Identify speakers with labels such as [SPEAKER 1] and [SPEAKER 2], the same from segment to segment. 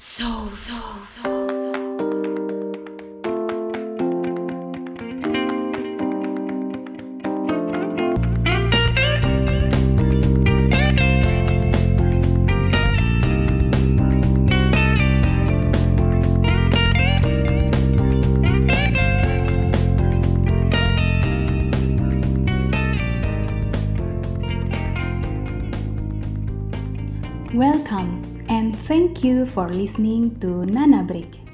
[SPEAKER 1] So, so, so.
[SPEAKER 2] For listening to Nana Break.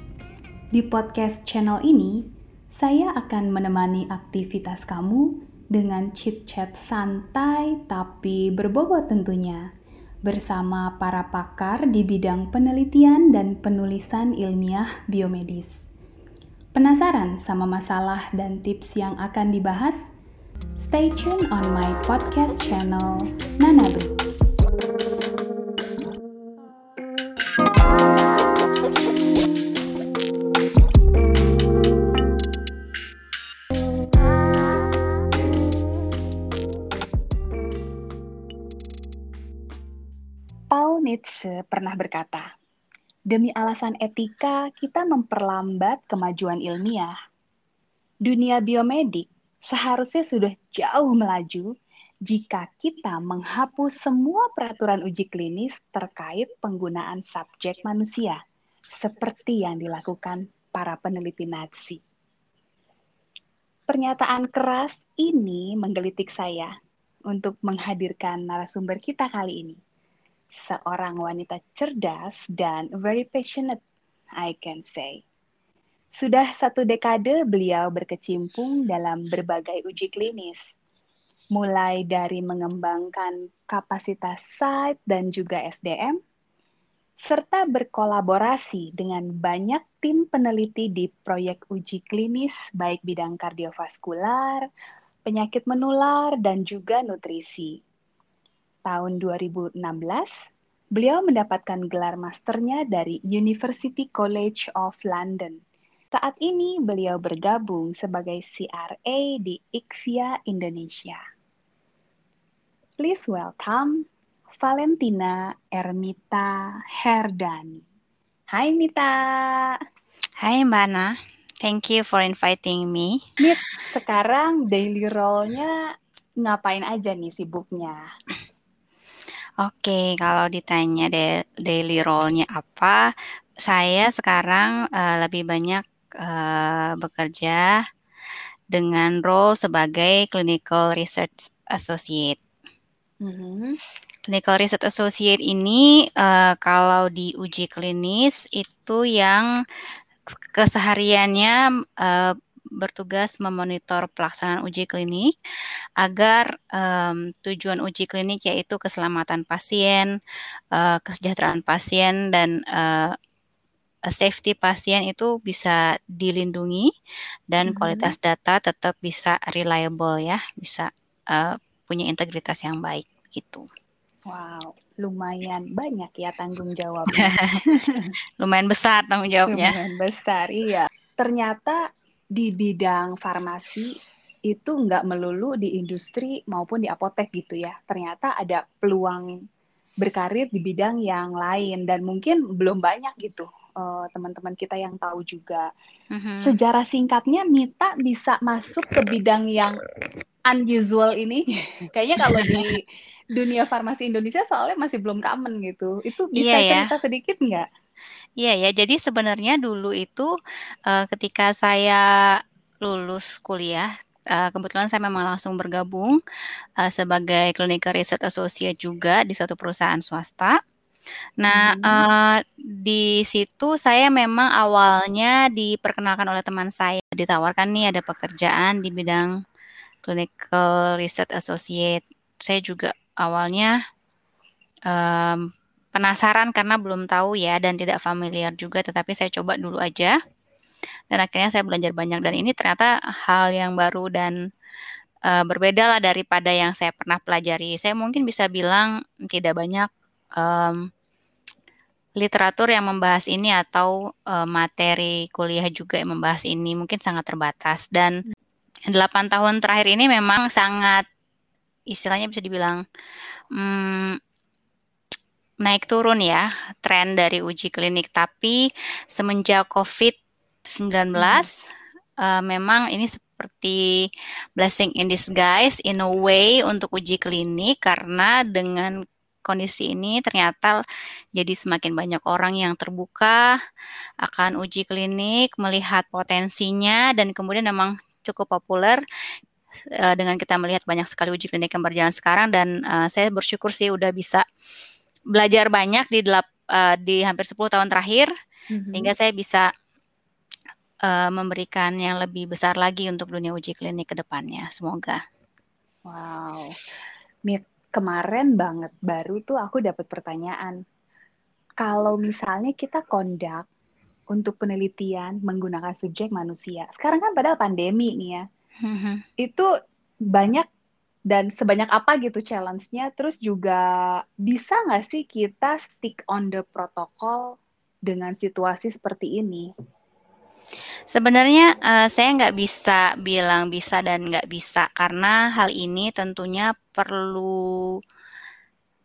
[SPEAKER 2] Di podcast channel ini, saya akan menemani aktivitas kamu dengan chit-chat santai tapi berbobot tentunya bersama para pakar di bidang penelitian dan penulisan ilmiah biomedis. Penasaran sama masalah dan tips yang akan dibahas? Stay tuned on my podcast channel Nana Break. Pernah berkata, "Demi alasan etika, kita memperlambat kemajuan ilmiah. Dunia biomedik seharusnya sudah jauh melaju jika kita menghapus semua peraturan uji klinis terkait penggunaan subjek manusia, seperti yang dilakukan para peneliti Nazi." Pernyataan keras ini menggelitik saya untuk menghadirkan narasumber kita kali ini seorang wanita cerdas dan very passionate, I can say. Sudah satu dekade beliau berkecimpung dalam berbagai uji klinis, mulai dari mengembangkan kapasitas site dan juga SDM, serta berkolaborasi dengan banyak tim peneliti di proyek uji klinis baik bidang kardiovaskular, penyakit menular, dan juga nutrisi tahun 2016, beliau mendapatkan gelar masternya dari University College of London. Saat ini beliau bergabung sebagai CRA di IKVIA Indonesia. Please welcome Valentina Ermita Herdani. Hai Mita.
[SPEAKER 3] Hai Mbak Ana, thank you for inviting me.
[SPEAKER 2] Mit, sekarang daily role-nya ngapain aja nih sibuknya?
[SPEAKER 3] Oke, kalau ditanya de daily role-nya apa, saya sekarang uh, lebih banyak uh, bekerja dengan role sebagai clinical research associate.
[SPEAKER 2] Mhm.
[SPEAKER 3] Clinical research associate ini uh, kalau di uji klinis itu yang kesehariannya uh, bertugas memonitor pelaksanaan uji klinik agar um, tujuan uji klinik yaitu keselamatan pasien, uh, kesejahteraan pasien dan uh, safety pasien itu bisa dilindungi dan
[SPEAKER 2] Mhm.
[SPEAKER 3] kualitas data tetap bisa reliable ya, bisa uh, punya integritas yang baik gitu.
[SPEAKER 2] Wow, lumayan banyak ya tanggung jawabnya.
[SPEAKER 3] Lumayan besar tanggung jawabnya.
[SPEAKER 2] Lumayan besar, iya. Ternyata di bidang farmasi itu nggak melulu di industri maupun di apotek gitu ya. Ternyata ada peluang berkarir di bidang yang lain dan mungkin belum banyak gitu eh, teman-teman kita yang tahu juga.
[SPEAKER 3] Mhm.
[SPEAKER 2] Sejarah singkatnya Mita bisa masuk ke bidang yang unusual ini. Kayaknya kalau di dunia farmasi Indonesia soalnya masih belum common gitu. Itu bisa
[SPEAKER 3] ya.
[SPEAKER 2] cerita sedikit nggak?
[SPEAKER 3] Iya ya, jadi sebenarnya dulu itu uh, ketika saya lulus kuliah, uh, kebetulan saya memang langsung bergabung uh, sebagai clinical research associate juga di suatu perusahaan swasta. Nah,
[SPEAKER 2] Mhm.
[SPEAKER 3] uh, di situ saya memang awalnya diperkenalkan oleh teman saya, ditawarkan nih ada pekerjaan di bidang clinical research associate. Saya juga awalnya um, penasaran karena belum tahu ya dan tidak familiar juga, tetapi saya coba dulu aja. Dan akhirnya saya belajar banyak dan ini ternyata hal yang baru dan uh, berbeda lah daripada yang saya pernah pelajari. Saya mungkin bisa bilang tidak banyak um, literatur yang membahas ini atau uh, materi kuliah juga yang membahas ini mungkin sangat terbatas dan 8 tahun terakhir ini memang sangat istilahnya bisa dibilang hmm, naik turun ya tren dari uji klinik, tapi semenjak COVID-19
[SPEAKER 2] Mhm.
[SPEAKER 3] uh, memang ini seperti blessing in disguise in a way untuk uji klinik. Karena dengan kondisi ini ternyata jadi semakin banyak orang yang terbuka akan uji klinik, melihat potensinya dan kemudian memang cukup populer uh, dengan kita melihat banyak sekali uji klinik yang berjalan sekarang. Dan uh, saya bersyukur sih udah bisa belajar banyak di delap, uh, di hampir 10 tahun terakhir
[SPEAKER 2] Mhm.
[SPEAKER 3] sehingga saya bisa uh, memberikan yang lebih besar lagi untuk dunia uji klinik ke depannya. Semoga.
[SPEAKER 2] Wow. Mit, kemarin banget baru tuh aku dapat pertanyaan. Kalau misalnya kita kondak untuk penelitian menggunakan subjek manusia, sekarang kan padahal pandemi nih ya,
[SPEAKER 3] Mhm.
[SPEAKER 2] itu banyak dan sebanyak apa gitu challenge-nya. Terus juga bisa nggak sih kita stick on the protokol dengan situasi seperti ini?
[SPEAKER 3] Sebenarnya uh, saya nggak bisa bilang bisa dan nggak bisa karena hal ini tentunya perlu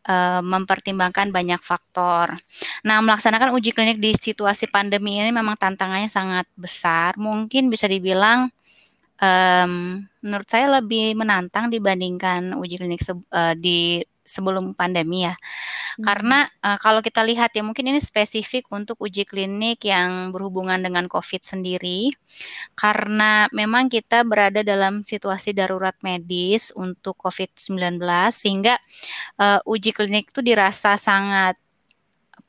[SPEAKER 3] uh, mempertimbangkan banyak faktor. Nah, melaksanakan uji klinik di situasi pandemi ini memang tantangannya sangat besar. Mungkin bisa dibilang um, menurut saya lebih menantang dibandingkan uji klinik se uh, di sebelum pandemi ya. Hmm. Karena uh, kalau kita lihat ya mungkin ini spesifik untuk uji klinik yang berhubungan dengan COVID sendiri. Karena memang kita berada dalam situasi darurat medis untuk COVID-19 sehingga uh, uji klinik itu dirasa sangat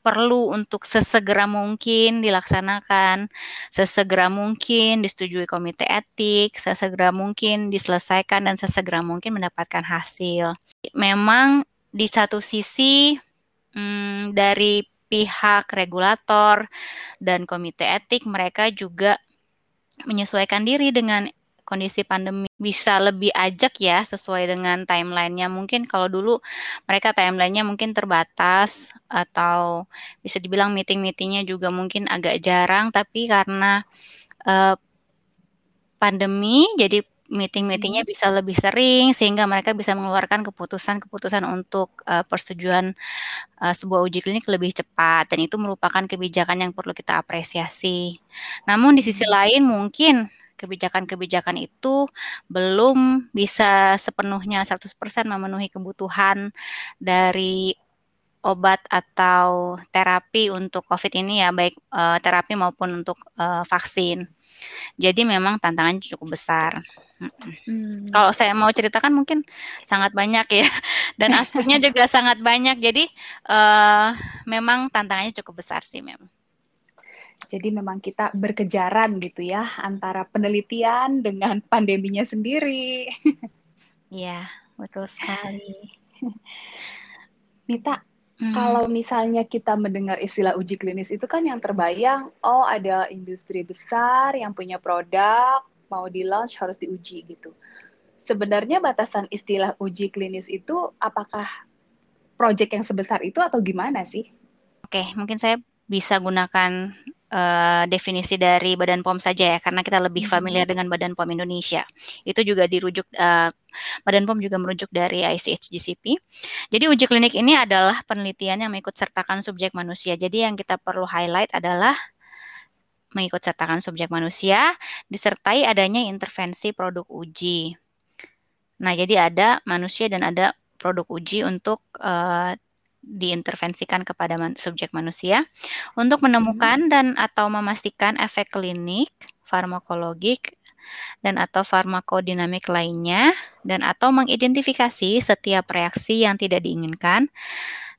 [SPEAKER 3] perlu untuk sesegera mungkin dilaksanakan, sesegera mungkin disetujui komite etik, sesegera mungkin diselesaikan dan sesegera mungkin mendapatkan hasil. Memang di satu sisi hmm, dari pihak regulator dan komite etik mereka juga menyesuaikan diri dengan kondisi pandemi bisa lebih ajak ya sesuai dengan timelinenya. Mungkin kalau dulu mereka timelinenya mungkin terbatas atau bisa dibilang meeting-meetingnya juga mungkin agak jarang, tapi karena uh, pandemi jadi meeting-meetingnya bisa lebih sering sehingga mereka bisa mengeluarkan keputusan-keputusan untuk uh, persetujuan uh, sebuah uji klinik lebih cepat dan itu merupakan kebijakan yang perlu kita apresiasi. Namun di sisi lain mungkin kebijakan-kebijakan itu belum bisa sepenuhnya 100% memenuhi kebutuhan dari obat atau terapi untuk COVID ini ya baik uh, terapi maupun untuk uh, vaksin. Jadi memang tantangannya cukup besar. Hmm. Kalau saya mau ceritakan mungkin sangat banyak ya, dan aspeknya juga sangat banyak. Jadi uh, memang tantangannya cukup besar sih memang.
[SPEAKER 2] Jadi memang kita berkejaran gitu ya antara penelitian dengan pandeminya sendiri.
[SPEAKER 3] Iya, betul sekali.
[SPEAKER 2] Mita, hmm. kalau misalnya kita mendengar istilah uji klinis itu kan yang terbayang, oh ada industri besar yang punya produk, mau di launch harus diuji gitu. Sebenarnya batasan istilah uji klinis itu apakah proyek yang sebesar itu atau gimana sih?
[SPEAKER 3] Oke, mungkin saya bisa gunakan uh, definisi dari Badan POM saja ya, karena kita lebih familiar dengan Badan POM Indonesia. Itu juga dirujuk uh, Badan POM juga merujuk dari ICHGCP. Jadi uji klinik ini adalah penelitian yang mengikut sertakan subjek manusia. Jadi yang kita perlu highlight adalah mengikut sertakan subjek manusia disertai adanya intervensi produk uji. Nah, jadi ada manusia dan ada produk uji untuk uh, diintervensikan kepada man subjek manusia untuk menemukan dan atau memastikan efek klinik, farmakologik dan atau farmakodinamik lainnya dan atau mengidentifikasi setiap reaksi yang tidak diinginkan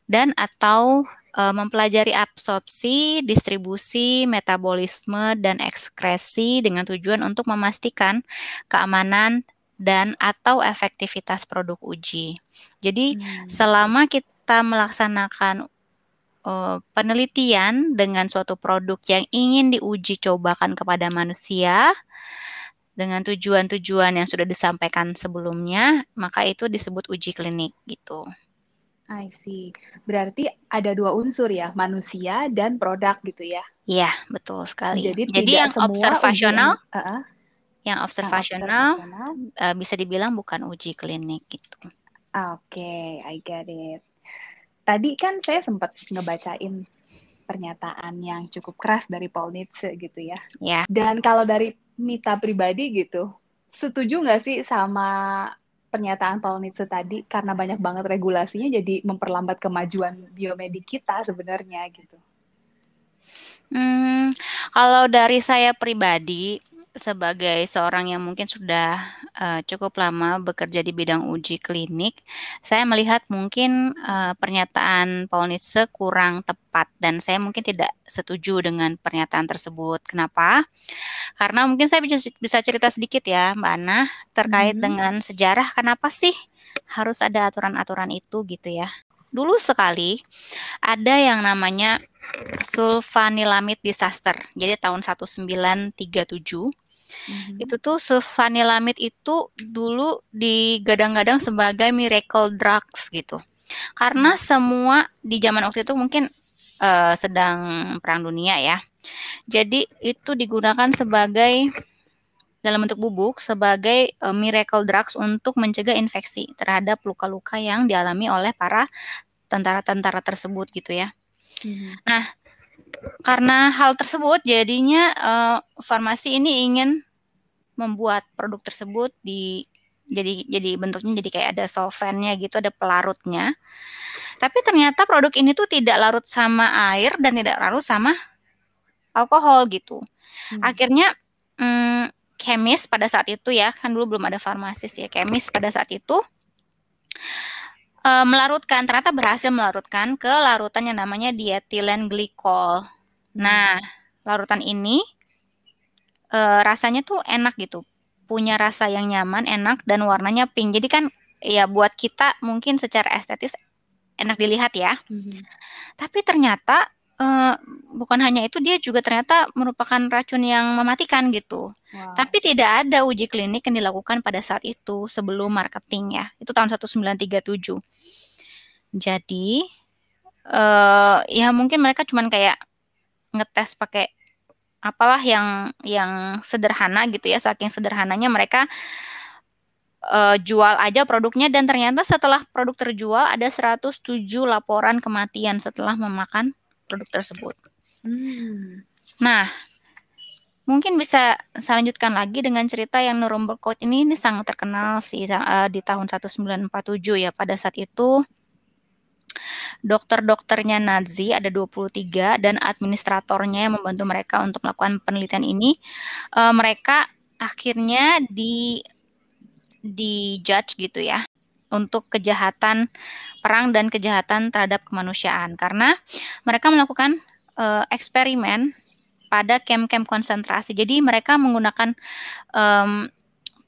[SPEAKER 3] dan atau uh, mempelajari absorpsi, distribusi, metabolisme, dan ekskresi dengan tujuan untuk memastikan keamanan dan atau efektivitas produk uji. Jadi hmm. selama kita melaksanakan uh, penelitian dengan suatu produk yang ingin diuji cobakan kepada manusia dengan tujuan-tujuan yang sudah disampaikan sebelumnya, maka itu disebut uji klinik gitu.
[SPEAKER 2] I see. Berarti ada dua unsur ya, manusia dan produk gitu ya?
[SPEAKER 3] Iya, betul sekali.
[SPEAKER 2] Jadi,
[SPEAKER 3] Jadi
[SPEAKER 2] tidak
[SPEAKER 3] yang
[SPEAKER 2] semua
[SPEAKER 3] observasional,
[SPEAKER 2] ujian, uh-uh,
[SPEAKER 3] yang observasional uh, bisa dibilang bukan uji klinik gitu.
[SPEAKER 2] Oke, okay, I get it. Tadi kan saya sempat ngebacain pernyataan yang cukup keras dari Paul Nietzsche gitu ya.
[SPEAKER 3] Ya.
[SPEAKER 2] Dan kalau dari Mita pribadi gitu, setuju nggak sih sama pernyataan Paul Nietzsche tadi karena banyak banget regulasinya jadi memperlambat kemajuan biomedik kita sebenarnya gitu.
[SPEAKER 3] Hmm, kalau dari saya pribadi sebagai seorang yang mungkin sudah uh, cukup lama bekerja di bidang uji klinik, saya melihat mungkin uh, pernyataan Paul Nietzsche kurang tepat dan saya mungkin tidak setuju dengan pernyataan tersebut. Kenapa? Karena mungkin saya bisa, bisa cerita sedikit ya, Mbak Ana, terkait hmm. dengan sejarah kenapa sih harus ada aturan-aturan itu gitu ya. Dulu sekali ada yang namanya sulfanilamid disaster. Jadi tahun 1937 hmm Itu tuh sulfanilamid itu dulu digadang-gadang sebagai miracle drugs gitu. Karena mm-hmm. semua di zaman waktu itu mungkin uh, sedang perang dunia ya. Jadi itu digunakan sebagai dalam bentuk bubuk sebagai uh, miracle drugs untuk mencegah infeksi terhadap luka-luka yang dialami oleh para tentara-tentara tersebut gitu ya. Mm-hmm. Nah, karena hal tersebut jadinya uh, farmasi ini ingin membuat produk tersebut di jadi jadi bentuknya jadi kayak ada solvennya gitu, ada pelarutnya. Tapi ternyata produk ini tuh tidak larut sama air dan tidak larut sama alkohol gitu. Hmm. Akhirnya hmm, kemis pada saat itu ya, kan dulu belum ada farmasis ya, kemis pada saat itu e, melarutkan, ternyata berhasil melarutkan ke larutan yang namanya dietilen glikol. Nah, larutan ini uh, rasanya tuh enak gitu. Punya rasa yang nyaman, enak dan warnanya pink. Jadi kan ya buat kita mungkin secara estetis enak dilihat ya. Mm-hmm. Tapi ternyata uh, bukan hanya itu dia juga ternyata merupakan racun yang mematikan gitu. Wow. Tapi tidak ada uji klinik yang dilakukan pada saat itu sebelum marketing ya. Itu tahun 1937. Jadi uh, ya mungkin mereka cuman kayak ngetes pakai apalah yang yang sederhana gitu ya saking sederhananya mereka uh, jual aja produknya dan ternyata setelah produk terjual ada 107 laporan kematian setelah memakan produk tersebut. Hmm. Nah, mungkin bisa saya lanjutkan lagi dengan cerita yang Nuremberg Code ini ini sangat terkenal sih uh, di tahun 1947 ya pada saat itu Dokter-dokternya Nazi ada 23 dan administratornya yang membantu mereka untuk melakukan penelitian ini. Uh, mereka akhirnya di di judge gitu ya untuk kejahatan perang dan kejahatan terhadap kemanusiaan karena mereka melakukan uh, eksperimen pada camp-camp konsentrasi. Jadi mereka menggunakan um,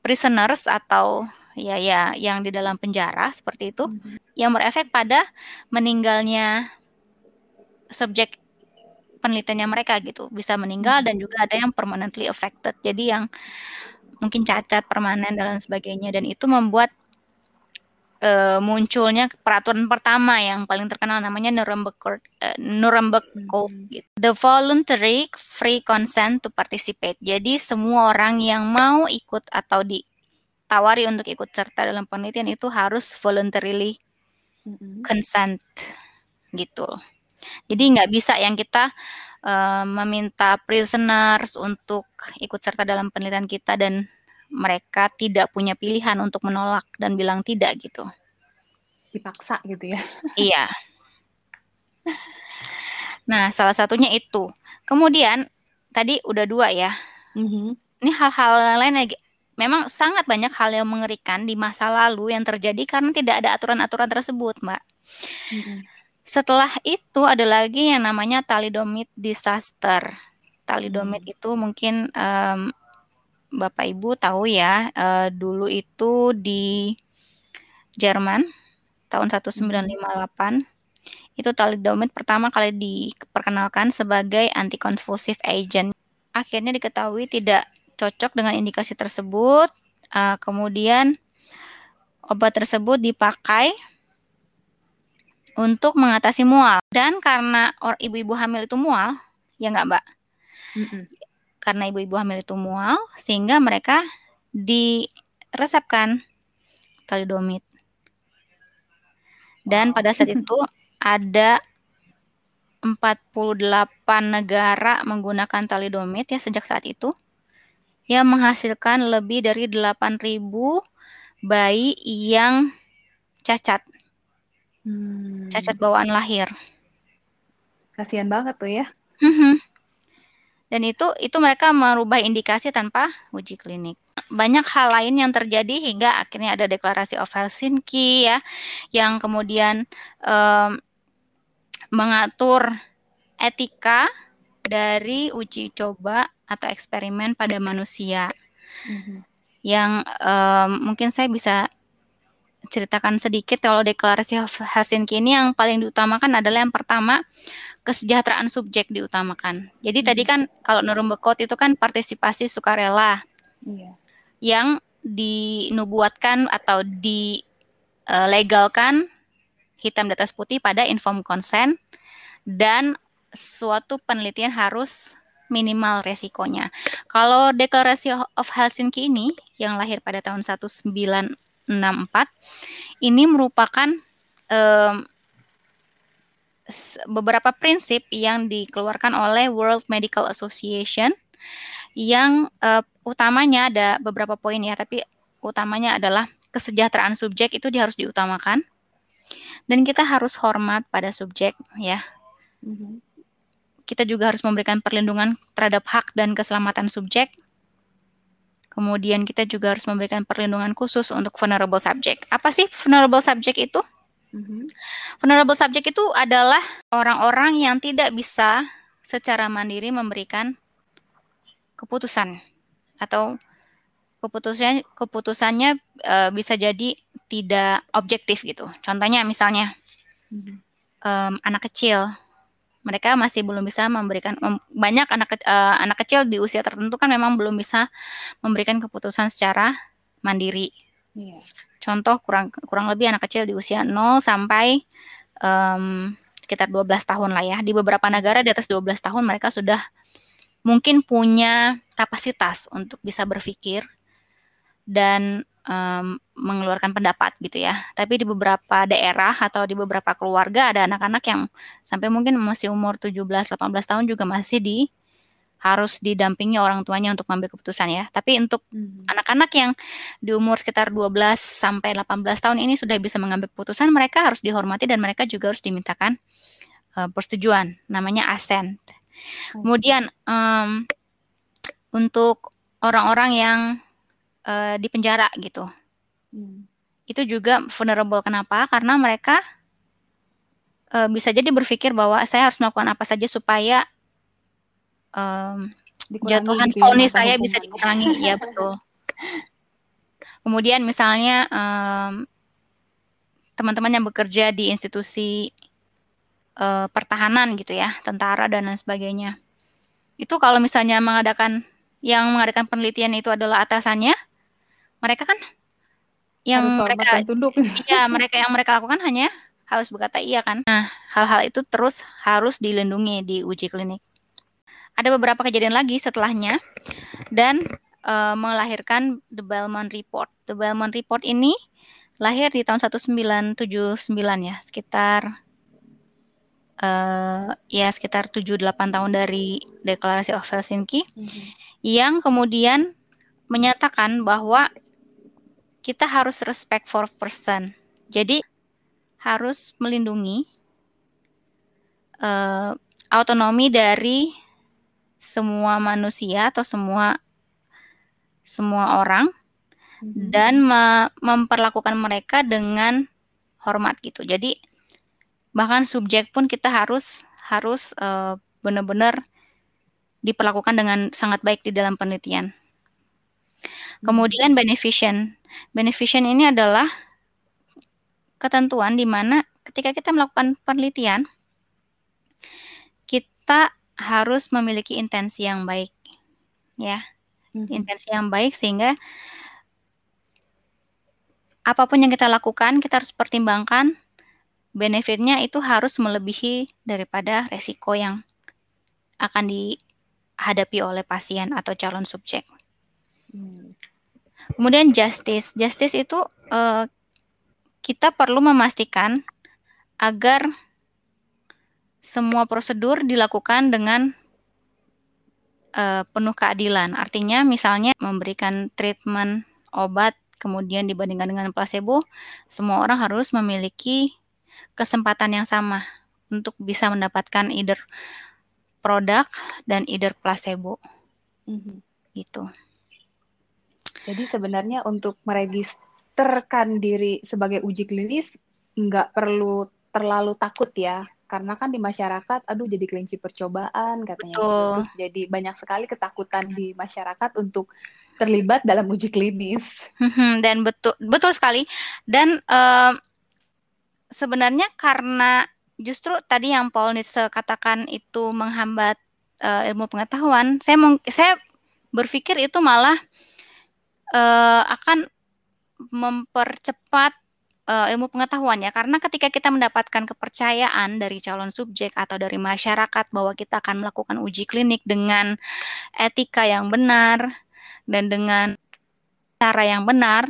[SPEAKER 3] prisoners atau ya ya yang di dalam penjara seperti itu hmm. yang berefek pada meninggalnya subjek penelitiannya mereka gitu bisa meninggal dan juga ada yang permanently affected jadi yang mungkin cacat permanen dan sebagainya dan itu membuat uh, munculnya peraturan pertama yang paling terkenal namanya Nuremberg Code, uh, Nuremberg Code hmm. gitu. The voluntary free consent to participate. Jadi semua orang yang mau ikut atau di tawari untuk ikut serta dalam penelitian itu harus voluntarily consent gitu. Jadi nggak bisa yang kita uh, meminta prisoners untuk ikut serta dalam penelitian kita dan mereka tidak punya pilihan untuk menolak dan bilang tidak gitu.
[SPEAKER 2] Dipaksa gitu ya.
[SPEAKER 3] iya. Nah, salah satunya itu. Kemudian tadi udah dua ya. Mm -hmm. Ini hal-hal lain lagi memang sangat banyak hal yang mengerikan di masa lalu yang terjadi karena tidak ada aturan-aturan tersebut, Mbak. Mm-hmm. Setelah itu ada lagi yang namanya thalidomide disaster. Thalidomide mm-hmm. itu mungkin um, Bapak Ibu tahu ya, uh, dulu itu di Jerman tahun 1958 itu thalidomide pertama kali diperkenalkan sebagai antikonvulsif agent. Akhirnya diketahui tidak cocok dengan indikasi tersebut. Uh, kemudian obat tersebut dipakai untuk mengatasi mual dan karena ibu-ibu hamil itu mual, ya nggak mbak? Mm-mm. Karena ibu-ibu hamil itu mual, sehingga mereka diresepkan talidomid. Dan pada saat itu ada 48 negara menggunakan talidomid ya sejak saat itu yang menghasilkan lebih dari 8.000 bayi yang cacat.
[SPEAKER 2] Hmm.
[SPEAKER 3] Cacat bawaan lahir.
[SPEAKER 2] Kasihan banget tuh ya.
[SPEAKER 3] Dan itu itu mereka merubah indikasi tanpa uji klinik. Banyak hal lain yang terjadi hingga akhirnya ada deklarasi of Helsinki ya, yang kemudian um, mengatur etika dari uji coba atau eksperimen pada manusia.
[SPEAKER 2] Mhm.
[SPEAKER 3] Yang um, mungkin saya bisa ceritakan sedikit kalau deklarasi of Helsinki ini yang paling diutamakan adalah yang pertama kesejahteraan subjek diutamakan. Jadi tadi
[SPEAKER 2] Mhm.
[SPEAKER 3] kan kalau Nuremberg Code itu kan partisipasi sukarela
[SPEAKER 2] Iya.
[SPEAKER 3] yang dinubuatkan atau dilegalkan hitam di atas putih pada informed consent dan suatu penelitian harus minimal resikonya. Kalau deklarasi of Helsinki ini yang lahir pada tahun 1964 ini merupakan s- beberapa prinsip yang dikeluarkan oleh World Medical Association yang eh, utamanya ada beberapa poin ya, tapi utamanya adalah kesejahteraan subjek itu dia harus diutamakan dan kita harus hormat pada subjek ya.
[SPEAKER 2] Mhm.
[SPEAKER 3] Kita juga harus memberikan perlindungan terhadap hak dan keselamatan subjek. Kemudian kita juga harus memberikan perlindungan khusus untuk vulnerable subject. Apa sih vulnerable subject itu?
[SPEAKER 2] Mhm.
[SPEAKER 3] Vulnerable subject itu adalah orang-orang yang tidak bisa secara mandiri memberikan keputusan atau keputusannya keputusannya eh, bisa jadi tidak objektif gitu. Contohnya misalnya
[SPEAKER 2] Mhm.
[SPEAKER 3] em, anak kecil, mereka masih belum bisa memberikan mem- banyak anak eh, anak kecil di usia tertentu kan memang belum bisa memberikan keputusan secara mandiri.
[SPEAKER 2] Iya.
[SPEAKER 3] Contoh kurang kurang lebih anak kecil di usia 0 sampai em, sekitar 12 tahun lah ya. Di beberapa negara di atas 12 tahun mereka sudah mungkin punya kapasitas untuk bisa berpikir dan em, mengeluarkan pendapat gitu ya. Tapi di beberapa daerah atau di beberapa keluarga ada anak-anak yang sampai mungkin masih umur 17-18 tahun juga masih di harus didampingi orang tuanya untuk mengambil keputusan ya. Tapi untuk
[SPEAKER 2] Mhm.
[SPEAKER 3] anak-anak yang di umur sekitar 12 sampai 18 tahun ini sudah bisa mengambil keputusan, mereka harus dihormati dan mereka juga harus dimintakan eh, persetujuan, namanya assent. Kemudian em, untuk orang-orang yang eh, di penjara gitu,
[SPEAKER 2] Hmm.
[SPEAKER 3] itu juga vulnerable. Kenapa? Karena mereka eh, bisa jadi berpikir bahwa saya harus melakukan apa saja supaya
[SPEAKER 2] Dikurangi
[SPEAKER 3] jatuhan
[SPEAKER 2] gitu ya
[SPEAKER 3] vonis saya bisa dikurangi, ya betul. Kemudian misalnya em, teman-teman yang bekerja di institusi eh, pertahanan gitu ya, tentara dan lain sebagainya. Itu kalau misalnya mengadakan yang mengadakan penelitian itu adalah atasannya, mereka kan yang mereka
[SPEAKER 2] tunduk.
[SPEAKER 3] iya mereka yang mereka lakukan hanya harus berkata iya kan. Nah, hal-hal itu terus harus dilindungi di uji klinik. Ada beberapa kejadian lagi setelahnya dan eh, melahirkan The Bellman Report. The Bellman Report ini lahir di tahun 1979 ya, sekitar eh ya sekitar 7-8 tahun dari Deklarasi of Helsinki
[SPEAKER 2] Mhm.
[SPEAKER 3] yang kemudian menyatakan bahwa kita harus respect for person. Jadi harus melindungi eh, autonomi dari semua manusia atau semua semua orang
[SPEAKER 2] Mhm.
[SPEAKER 3] dan me- memperlakukan mereka dengan hormat gitu. Jadi bahkan subjek pun kita harus harus eh, benar-benar diperlakukan dengan sangat baik di dalam penelitian. Kemudian beneficent. Beneficent ini adalah ketentuan di mana ketika kita melakukan penelitian kita harus memiliki intensi yang baik ya.
[SPEAKER 2] Mhm.
[SPEAKER 3] Intensi yang baik sehingga apa pun yang kita lakukan kita harus pertimbangkan benefitnya itu harus melebihi daripada resiko yang akan dihadapi oleh pasien atau calon subjek.
[SPEAKER 2] Hmm.
[SPEAKER 3] Kemudian justice, justice itu eh, kita perlu memastikan agar semua prosedur dilakukan dengan uh, penuh keadilan. Artinya misalnya memberikan treatment obat kemudian dibandingkan dengan placebo, semua orang harus memiliki kesempatan yang sama untuk bisa mendapatkan either produk dan either placebo. Mm-hmm. Gitu.
[SPEAKER 2] Jadi sebenarnya untuk meregisterkan diri sebagai uji klinis nggak perlu terlalu takut ya karena kan di masyarakat aduh jadi kelinci percobaan katanya gitu.
[SPEAKER 3] Betul.
[SPEAKER 2] terus jadi banyak sekali ketakutan di masyarakat untuk terlibat dalam uji klinis
[SPEAKER 3] mhm, dan betul betul sekali dan uh, sebenarnya karena justru tadi yang Paul Nietzsche katakan itu menghambat uh, ilmu pengetahuan saya saya berpikir itu malah uh, akan mempercepat uh, ilmu pengetahuan ya karena ketika kita mendapatkan kepercayaan dari calon subjek atau dari masyarakat bahwa kita akan melakukan uji klinik dengan etika yang benar dan dengan cara yang benar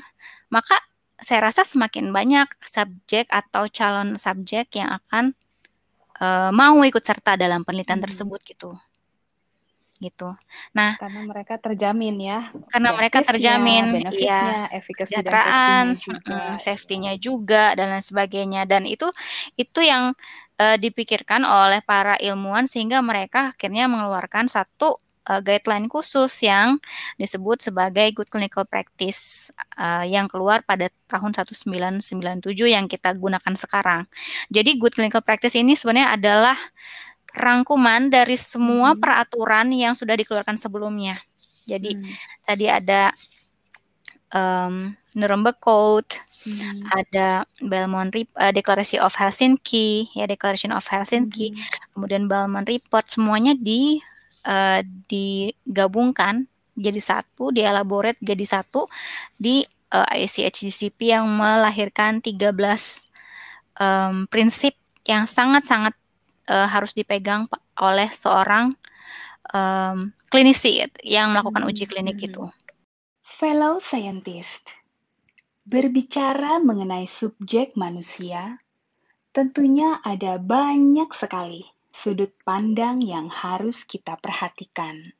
[SPEAKER 3] maka saya rasa semakin banyak subjek atau calon subjek yang akan uh, mau ikut serta dalam penelitian hmm. tersebut gitu gitu. Nah,
[SPEAKER 2] karena mereka terjamin ya.
[SPEAKER 3] Karena mereka terjamin ya kesejahteraan, safety-nya juga dan lain sebagainya dan itu itu yang uh, dipikirkan oleh para ilmuwan sehingga mereka akhirnya mengeluarkan satu uh, guideline khusus yang disebut sebagai Good Clinical Practice uh, yang keluar pada tahun 1997 yang kita gunakan sekarang. Jadi Good Clinical Practice ini sebenarnya adalah rangkuman dari semua hmm. peraturan yang sudah dikeluarkan sebelumnya. Jadi hmm. tadi ada um, Nuremberg Code, hmm. ada Belmont uh, Declaration of Helsinki, ya Declaration of Helsinki, hmm. kemudian Belmont Report, semuanya di uh, digabungkan jadi satu, dielaborate jadi satu di uh, ICHGCP yang melahirkan 13 um, prinsip yang sangat-sangat uh, harus dipegang oleh seorang um, klinisi yang melakukan uji hmm, klinik hmm. itu.
[SPEAKER 2] Fellow scientist, berbicara mengenai subjek manusia, tentunya ada banyak sekali sudut pandang yang harus kita perhatikan.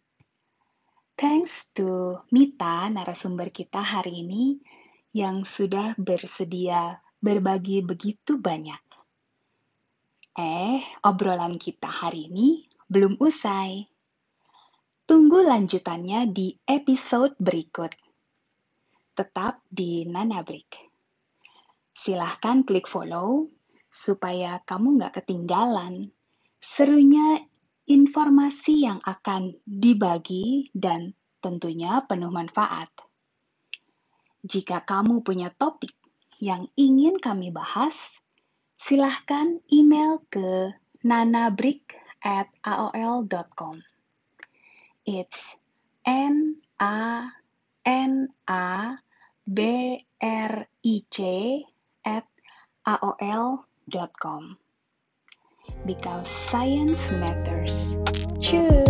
[SPEAKER 2] Thanks to Mita, narasumber kita hari ini, yang sudah bersedia berbagi begitu banyak. Eh, obrolan kita hari ini belum usai. Tunggu lanjutannya di episode berikut. Tetap di Nanabrik. Silahkan klik follow supaya kamu nggak ketinggalan serunya informasi yang akan dibagi dan tentunya penuh manfaat. Jika kamu punya topik yang ingin kami bahas, silahkan email ke nanabrik at aol.com. It's N A N A B R I C at aol.com. Because science matters. Cheers!